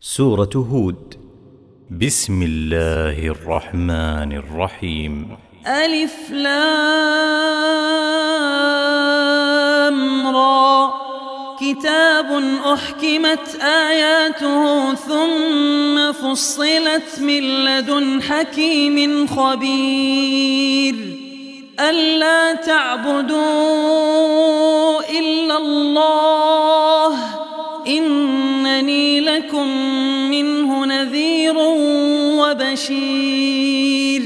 سورة هود. بسم الله الرحمن الرحيم. ألف لام را. كتاب أحكمت آياته ثم فصلت من لدن حكيم خبير. ألا تعبدوا إلا الله. إنني لكم منه نذير وبشير.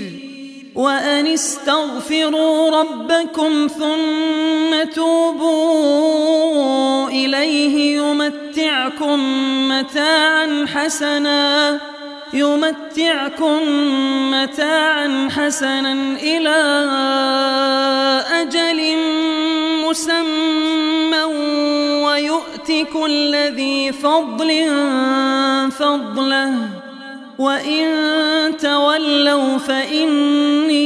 وأن استغفروا ربكم ثم توبوا إليه يمتعكم متاعا حسنا يمتعكم متاعا حسنا إلى أجل مسمى ويؤت كل ذي فضل فضله وإن تولوا فإني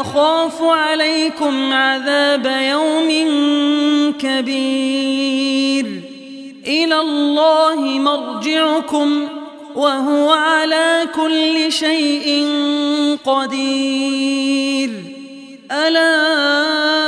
أخاف عليكم عذاب يوم كبير. إلى الله مرجعكم وهو على كل شيء قدير. ألا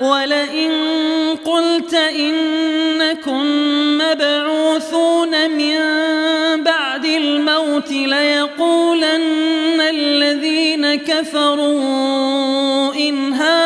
ولئن قلت إنكم مبعوثون من بعد الموت ليقولن الذين كفروا إن هذا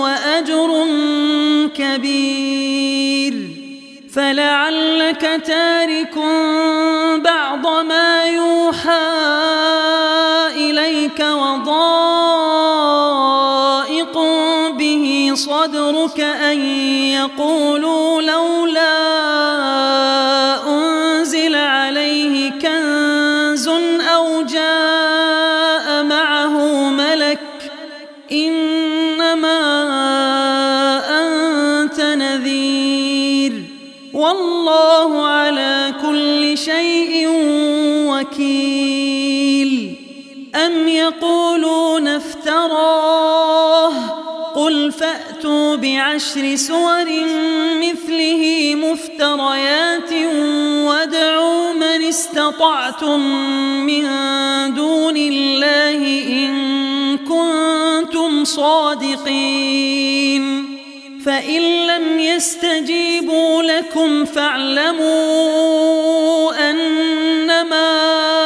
وأجر كبير. فلعلك تارك بعض ما يوحى بعشر سور مثله مفتريات وادعوا من استطعتم من دون الله إن كنتم صادقين. فإن لم يستجيبوا لكم فاعلموا أنما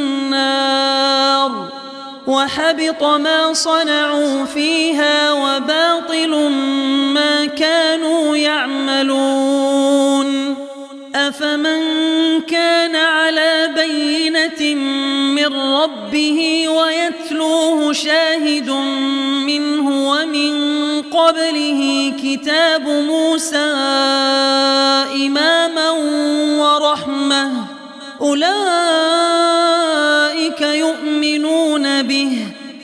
وحبط ما صنعوا فيها وباطل ما كانوا يعملون. أفمن كان على بينة من ربه ويتلوه شاهد منه ومن قبله كتاب موسى إماما ورحمة أولئك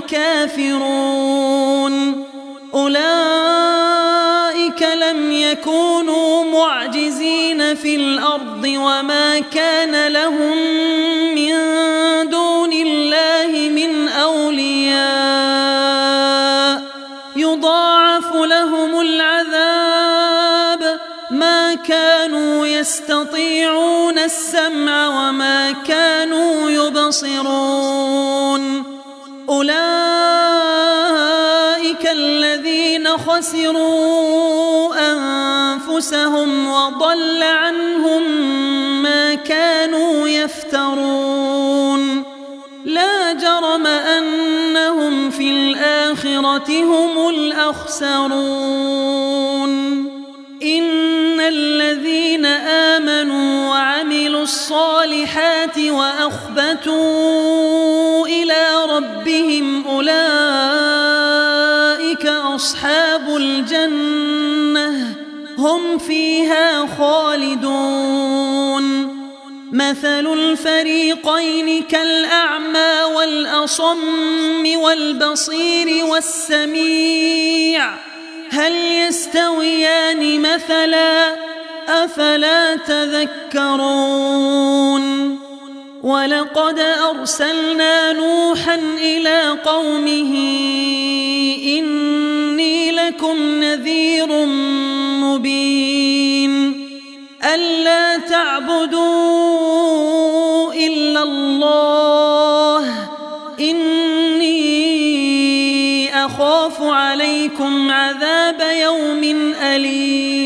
كافرون. أولئك لم يكونوا معجزين في الأرض وما كان لهم خسروا أنفسهم وضل عنهم ما كانوا يفترون. لا جرم أنهم في الآخرة هم الأخسرون. إن الذين آمنوا وعملوا الصالحات وأخبتوا إلى ربهم أولئك أصحاب الجنة هم فيها خالدون. مثل الفريقين كالأعمى والأصم والبصير والسميع. هل يستويان مثلا؟ أفلا تذكرون. ولقد أرسلنا نوحا إلى قومه إني لكم نذير مبين. ألا تعبدوا إلا الله. إني أخاف عليكم عذاب يوم أليم.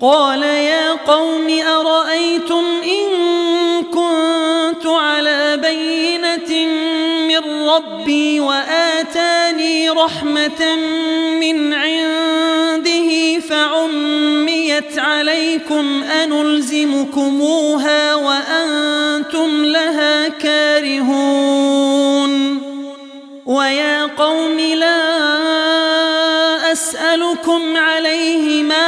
قال يا قوم أرأيتم إن كنت على بينة من ربي وآتاني رحمة من عنده فعميت عليكم أنلزمكموها وأنتم لها كارهون ويا قوم لا أسألكم عليه مالا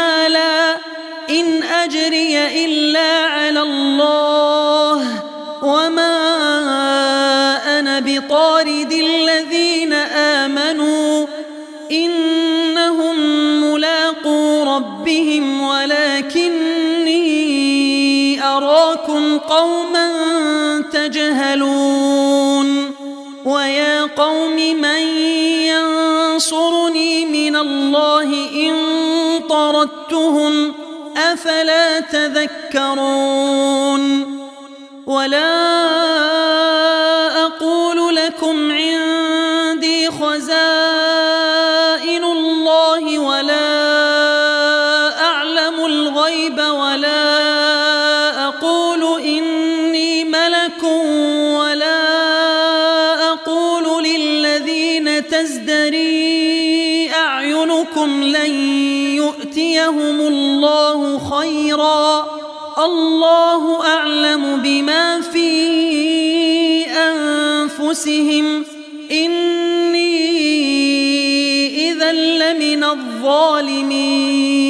قوما تجهلون ويا قوم من ينصرني من الله إن طردتهم أفلا تذكرون ولا أقول لكم عندي خزائن يؤتيهم الله خيرا الله أعلم بما في أنفسهم إني إذا لمن الظالمين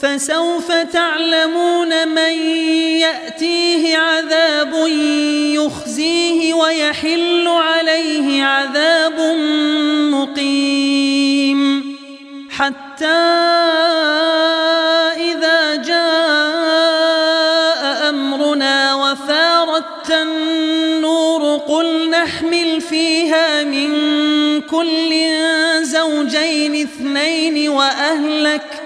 فسوف تعلمون من يأتيه عذاب يخزيه ويحل عليه عذاب مقيم. حتى إذا جاء أمرنا وفارت النور قل نحمل فيها من كل زوجين اثنين وأهلك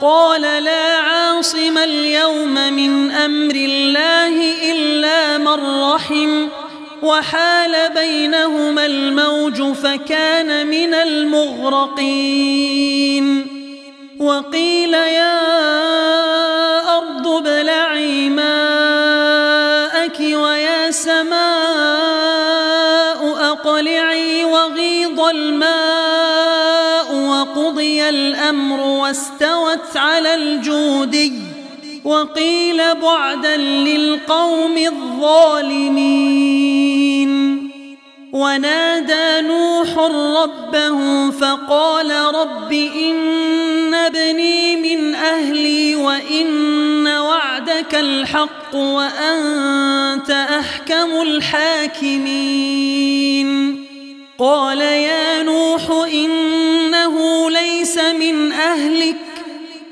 قال لا عاصم اليوم من أمر الله إلا من رحم وحال بينهما الموج فكان من المغرقين وقيل الجودي وقيل بعدا للقوم الظالمين. ونادى نوح ربه فقال رب إن ابني من أهلي وإن وعدك الحق وأنت أحكم الحاكمين. قال يا نوح إنه ليس من أهلك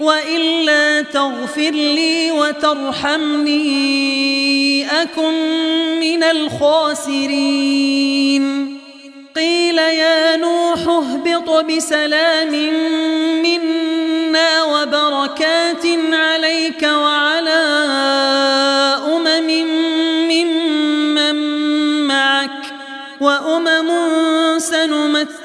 وإلا تغفر لي وترحمني أكن من الخاسرين. قيل يا نوح اهبط بسلام منا وبركات عليك وعلى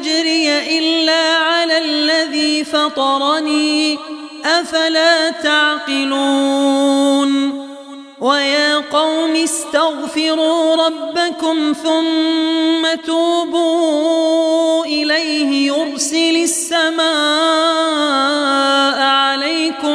أجري إلا على الذي فطرني. أفلا تعقلون؟ ويا قوم استغفروا ربكم ثم توبوا إليه يرسل السماء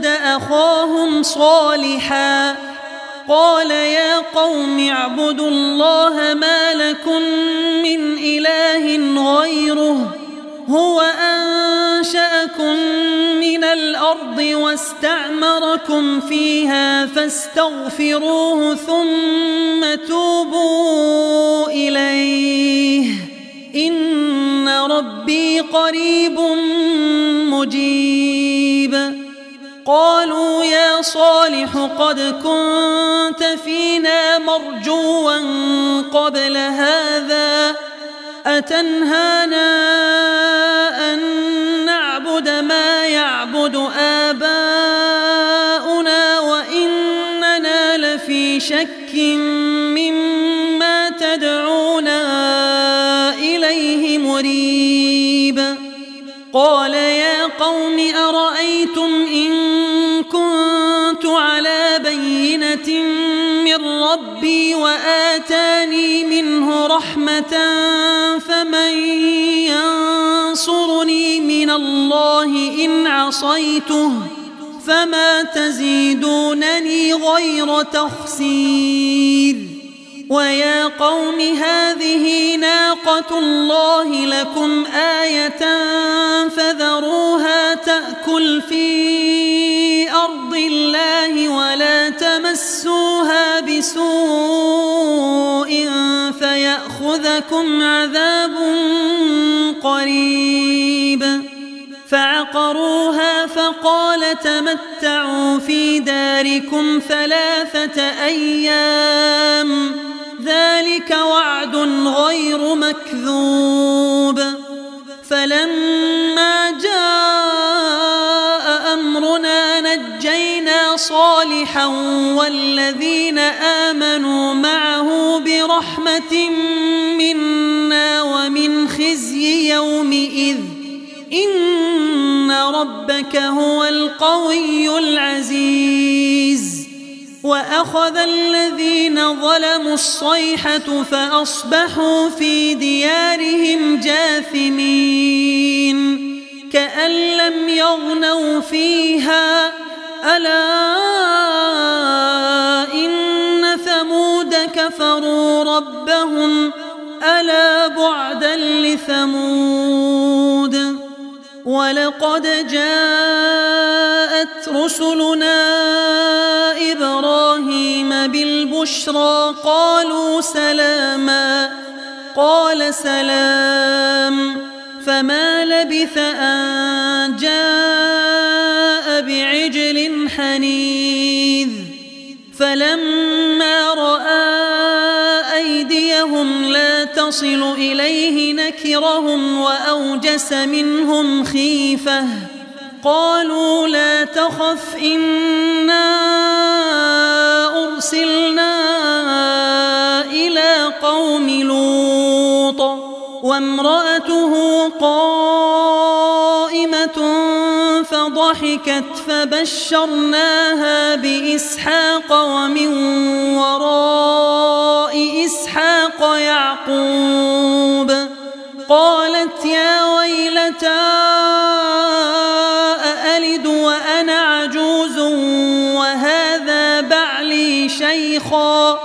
ثمود أخاهم صالحا قال يا قوم اعبدوا الله ما لكم من إله غيره هو أنشأكم من الأرض واستعمركم فيها فاستغفروه ثم توبوا إليه إن ربي قريب مجيب قالوا يا صالح قد كنت فينا مرجوا قبل هذا أتنهانا أن نعبد ما وآتاني منه رحمة فمن ينصرني من الله إن عصيته فما تزيدونني غير تخسير. ويا قوم هذه ناقة الله لكم آية فذروها تأكل في أرض الله ولا تمسوها بسوء فيأخذكم عذاب قريب. فعقروها فقال تمتعوا في داركم ثلاثة أيام. ذلك وعد غير مكذوب. فلما جاء أمرنا نجينا صالحا والذين آمنوا معه برحمة منا ومن خزي يومئذ. إن ربك هو القوي العزيز. وأخذ الذين ظلموا الصيحة فأصبحوا في ديارهم جاثمين كأن لم يغنوا فيها ألا إن ثمود كفروا ربهم ألا بعدا لثمود ولقد جاءت رسلنا بالبشرى قالوا سلاما قال سلام فما لبث أن جاء بعجل حنيذ. فلما رأى أيديهم لا تصل إليه نكرهم وأوجس منهم خيفة قالوا لا تخف إنا أرسلنا إلى قوم لوط وامرأته قائمة فضحكت فبشرناها بإسحاق ومن وراء إسحاق يعقوب قالت يا ويلتى شيخا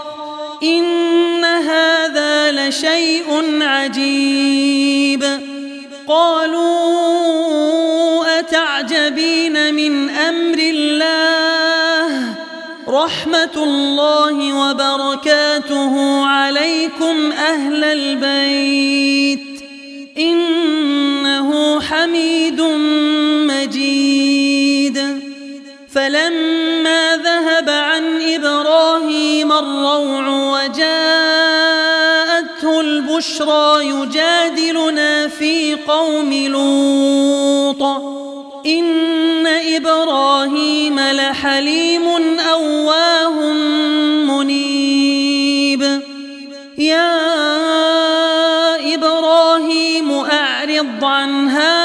إن هذا لشيء عجيب. قالوا أتعجبين من أمر الله؟ رحمة الله وبركاته عليكم أهل البيت. إنه حميد مجيد. فلما إبراهيم الروع وجاءته البشرى يجادلنا في قوم لوط. إن إبراهيم لحليم أواه منيب. يا إبراهيم أعرض عن هذا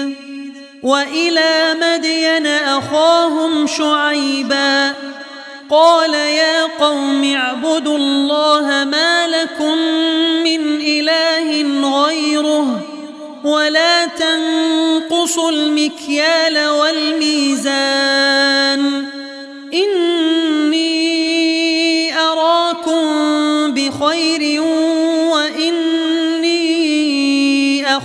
وإلى مدين أخاهم شعيبا قال يا قوم اعبدوا الله ما لكم من إله غيره ولا تنقصوا المكيال والميزان إني أراكم بخير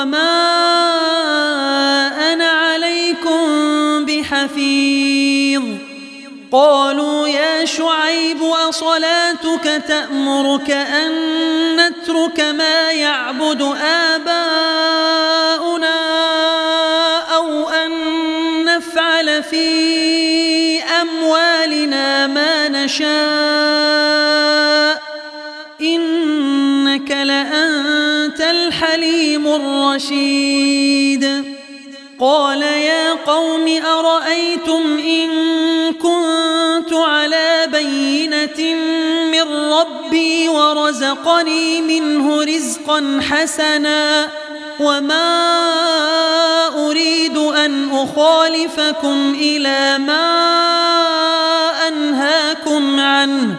وما أنا عليكم بحفيظ قالوا يا شعيب أصلاتك تأمرك أن نترك ما يعبد آباؤنا أو أن نفعل في أموالنا ما نشاء الحليم الرشيد. قال يا قوم أرأيتم إن كنت على بينة من ربي ورزقني منه رزقا حسنا وما أريد أن أخالفكم إلى ما أنهاكم عنه.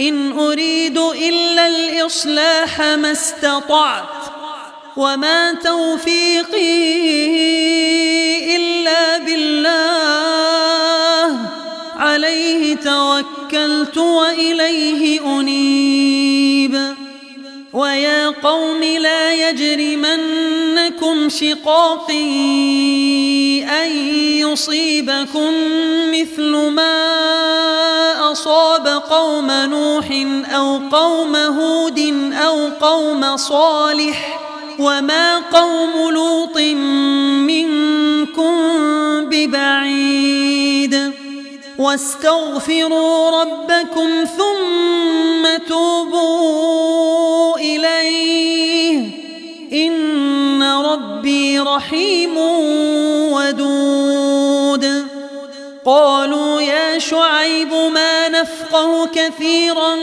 إن أريد إلا الإصلاح ما استطعت. وما توفيقي إلا بالله. عليه توكلت وإليه أنيب. ويا قوم لا يجرمنكم شقاقي أن يصيبكم مثل ما أصاب قوم نوح أو قوم هود أو قوم صالح. وما قوم لوط منكم ببعيد واستغفروا ربكم ثم توبوا إليه إن ربي رحيم ودود قالوا يا شعيب ما نفقه كثيرا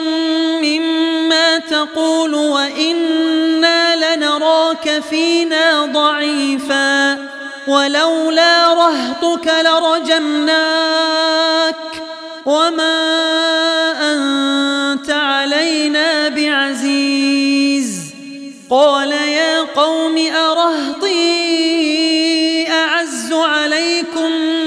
مما تقول وإنا لنراك فينا ضعيفا ولولا رهطك لرجمناك وما أنت علينا بعزيز. قال يا قوم أرهطي أعز عليكم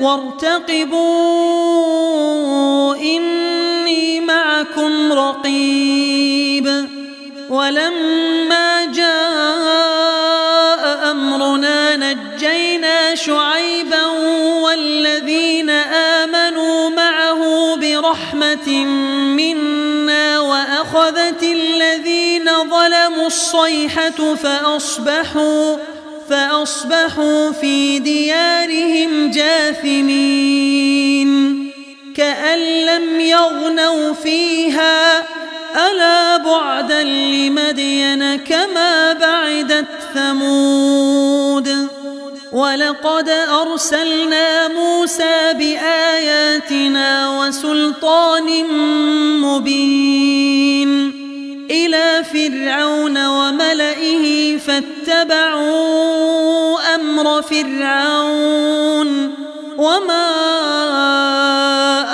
وارتقبوا إني معكم رقيب. ولما جاء أمرنا نجينا شعيبا والذين آمنوا معه برحمة منا وأخذت الذين ظلموا الصيحة فأصبحوا فأصبحوا في ديارهم جاثمين. كأن لم يغنوا فيها ألا بعدا لمدين كما بعدت ثمود. ولقد أرسلنا موسى بآياتنا وسلطان مبين. إلى فرعون وملئه فاتبعوا أمر فرعون وما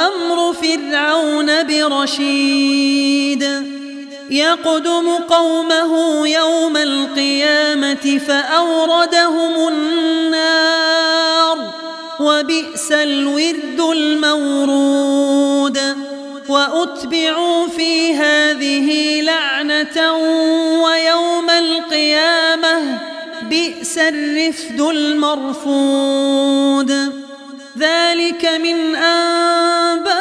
أمر فرعون برشيد يقدم قومه يوم القيامة فأوردهم النار وبئس الورد المورود وأتبعوا في هذه لعنة ويوم القيامة بئس الرفد المرفود. ذلك من أنباء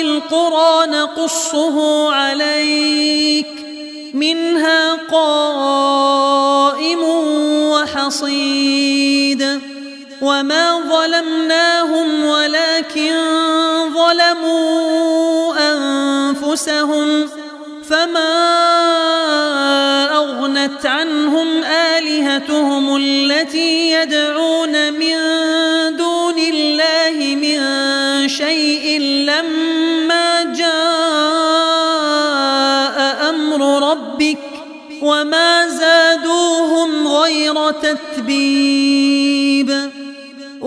القرى نقصه عليك منها قائم وحصيد. وما ظلمناهم ولكن ظلموا أنفسهم فما أغنت عنهم آلهتهم التي يدعون من دون الله من شيء لما جاء أمر ربك وما زادوهم غير تتبيب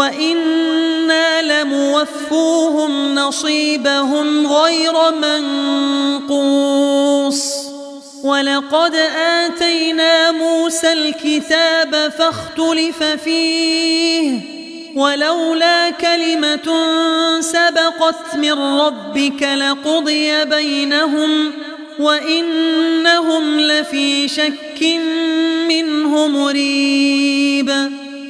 وإنا لموفوهم نصيبهم غير منقوص ولقد آتينا موسى الكتاب فاختلف فيه ولولا كلمة سبقت من ربك لقضي بينهم وإنهم لفي شك منه مريب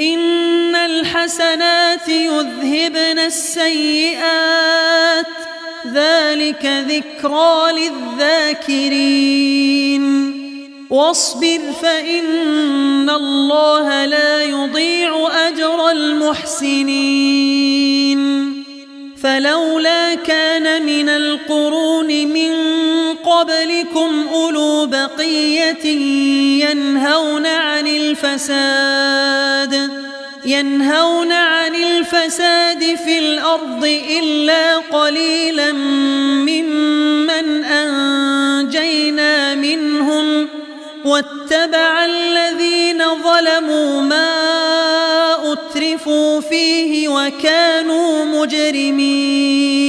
إن الحسنات يذهبن السيئات. ذلك ذكرى للذاكرين. واصبر فإن الله لا يضيع أجر المحسنين. فلولا كان من القرون من قبلكم أولو بقية ينهون عن الفساد ينهون عن الفساد في الأرض إلا قليلا ممن أنجينا منهم واتبع الذين ظلموا ما أترفوا فيه وكانوا مجرمين.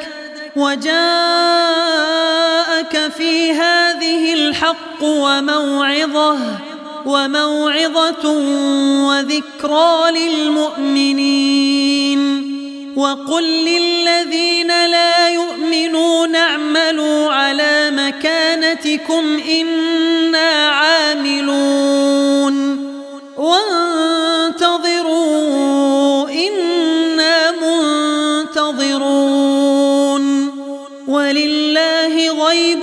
وجاءك في هذه الحق وموعظة وموعظة وذكرى للمؤمنين. وقل للذين لا يؤمنون اعملوا على مكانتكم إنا عاملون. وانتظروا